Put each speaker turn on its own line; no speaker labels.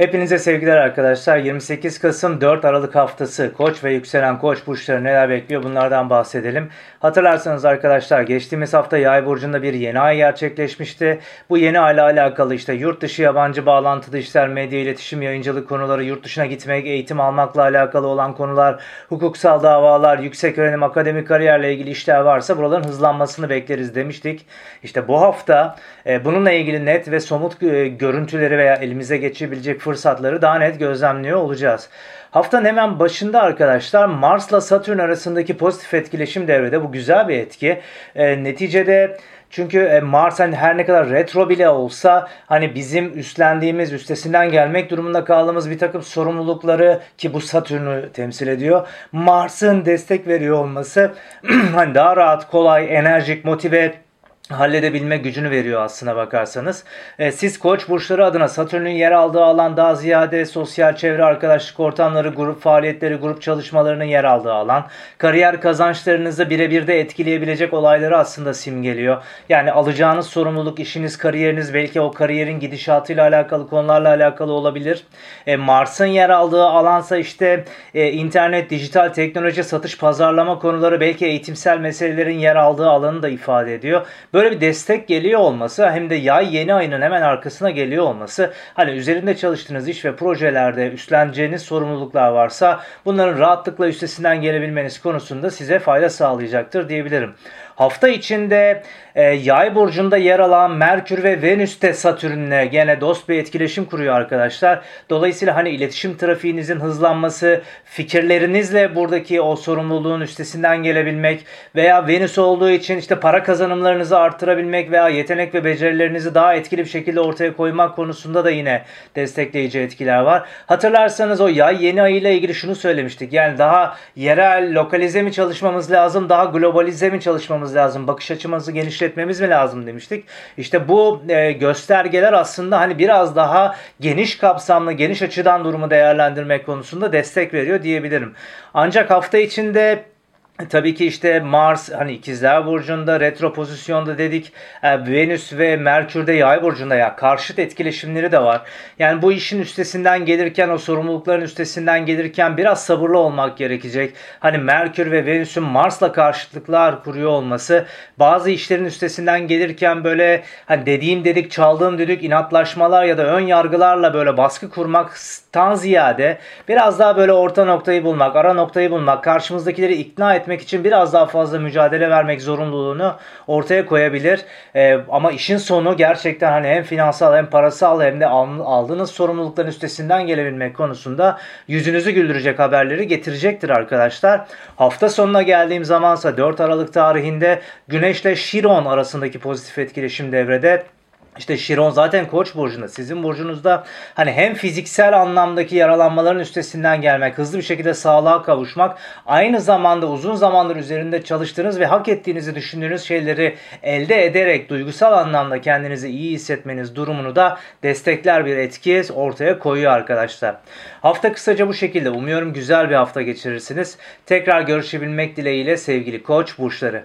Hepinize sevgiler arkadaşlar. 28 Kasım 4 Aralık haftası Koç ve yükselen Koç burçları neler bekliyor bunlardan bahsedelim. Hatırlarsanız arkadaşlar geçtiğimiz hafta Yay burcunda bir yeni ay gerçekleşmişti. Bu yeni ayla alakalı işte yurt dışı yabancı bağlantılı işler, medya iletişim, yayıncılık konuları, yurt dışına gitmek, eğitim almakla alakalı olan konular, hukuksal davalar, yüksek öğrenim, akademik kariyerle ilgili işler varsa buraların hızlanmasını bekleriz demiştik. İşte bu hafta e, bununla ilgili net ve somut e, görüntüleri veya elimize geçebilecek fırsatları daha net gözlemliyor olacağız. Haftanın hemen başında arkadaşlar Mars'la Satürn arasındaki pozitif etkileşim devrede. Bu güzel bir etki. E, neticede çünkü e, Mars hani her ne kadar retro bile olsa hani bizim üstlendiğimiz, üstesinden gelmek durumunda kaldığımız bir takım sorumlulukları ki bu Satürn'ü temsil ediyor. Mars'ın destek veriyor olması hani daha rahat, kolay, enerjik, motive halledebilme gücünü veriyor aslına bakarsanız. E, siz koç burçları adına Satürn'ün yer aldığı alan daha ziyade sosyal çevre, arkadaşlık ortamları, grup faaliyetleri, grup çalışmalarının yer aldığı alan. Kariyer kazançlarınızı birebir de etkileyebilecek olayları aslında simgeliyor. Yani alacağınız sorumluluk, işiniz, kariyeriniz belki o kariyerin gidişatıyla alakalı konularla alakalı olabilir. E, Mars'ın yer aldığı alansa işte e, internet, dijital teknoloji, satış, pazarlama konuları belki eğitimsel meselelerin yer aldığı alanı da ifade ediyor. Böyle böyle bir destek geliyor olması hem de yay yeni ayının hemen arkasına geliyor olması hani üzerinde çalıştığınız iş ve projelerde üstleneceğiniz sorumluluklar varsa bunların rahatlıkla üstesinden gelebilmeniz konusunda size fayda sağlayacaktır diyebilirim. Hafta içinde e, yay burcunda yer alan Merkür ve Venüs de Satürn'le gene dost bir etkileşim kuruyor arkadaşlar. Dolayısıyla hani iletişim trafiğinizin hızlanması, fikirlerinizle buradaki o sorumluluğun üstesinden gelebilmek veya Venüs olduğu için işte para kazanımlarınızı arttırabilmek veya yetenek ve becerilerinizi daha etkili bir şekilde ortaya koymak konusunda da yine destekleyici etkiler var. Hatırlarsanız o yay yeni ay ile ilgili şunu söylemiştik. Yani daha yerel, lokalize mi çalışmamız lazım, daha globalize mi çalışmamız lazım, bakış açımızı genişletmemiz mi lazım demiştik. İşte bu e, göstergeler aslında hani biraz daha geniş kapsamlı, geniş açıdan durumu değerlendirmek konusunda destek veriyor diyebilirim. Ancak hafta içinde Tabii ki işte Mars hani ikizler burcunda retro pozisyonda dedik. E, Venüs ve Merkür'de yay burcunda ya karşıt etkileşimleri de var. Yani bu işin üstesinden gelirken o sorumlulukların üstesinden gelirken biraz sabırlı olmak gerekecek. Hani Merkür ve Venüs'ün Mars'la karşıtlıklar kuruyor olması bazı işlerin üstesinden gelirken böyle hani dediğim dedik çaldığım dedik inatlaşmalar ya da ön yargılarla böyle baskı kurmaktan ziyade biraz daha böyle orta noktayı bulmak, ara noktayı bulmak, karşımızdakileri ikna etmek etmek için biraz daha fazla mücadele vermek zorunluluğunu ortaya koyabilir. E, ama işin sonu gerçekten hani hem finansal hem parasal hem de aldığınız sorumlulukların üstesinden gelebilmek konusunda yüzünüzü güldürecek haberleri getirecektir arkadaşlar. Hafta sonuna geldiğim zamansa 4 Aralık tarihinde Güneş ile Şiron arasındaki pozitif etkileşim devrede. İşte Şiron zaten koç burcunda. Sizin burcunuzda hani hem fiziksel anlamdaki yaralanmaların üstesinden gelmek, hızlı bir şekilde sağlığa kavuşmak, aynı zamanda uzun zamandır üzerinde çalıştığınız ve hak ettiğinizi düşündüğünüz şeyleri elde ederek duygusal anlamda kendinizi iyi hissetmeniz durumunu da destekler bir etki ortaya koyuyor arkadaşlar. Hafta kısaca bu şekilde. Umuyorum güzel bir hafta geçirirsiniz. Tekrar görüşebilmek dileğiyle sevgili koç burçları.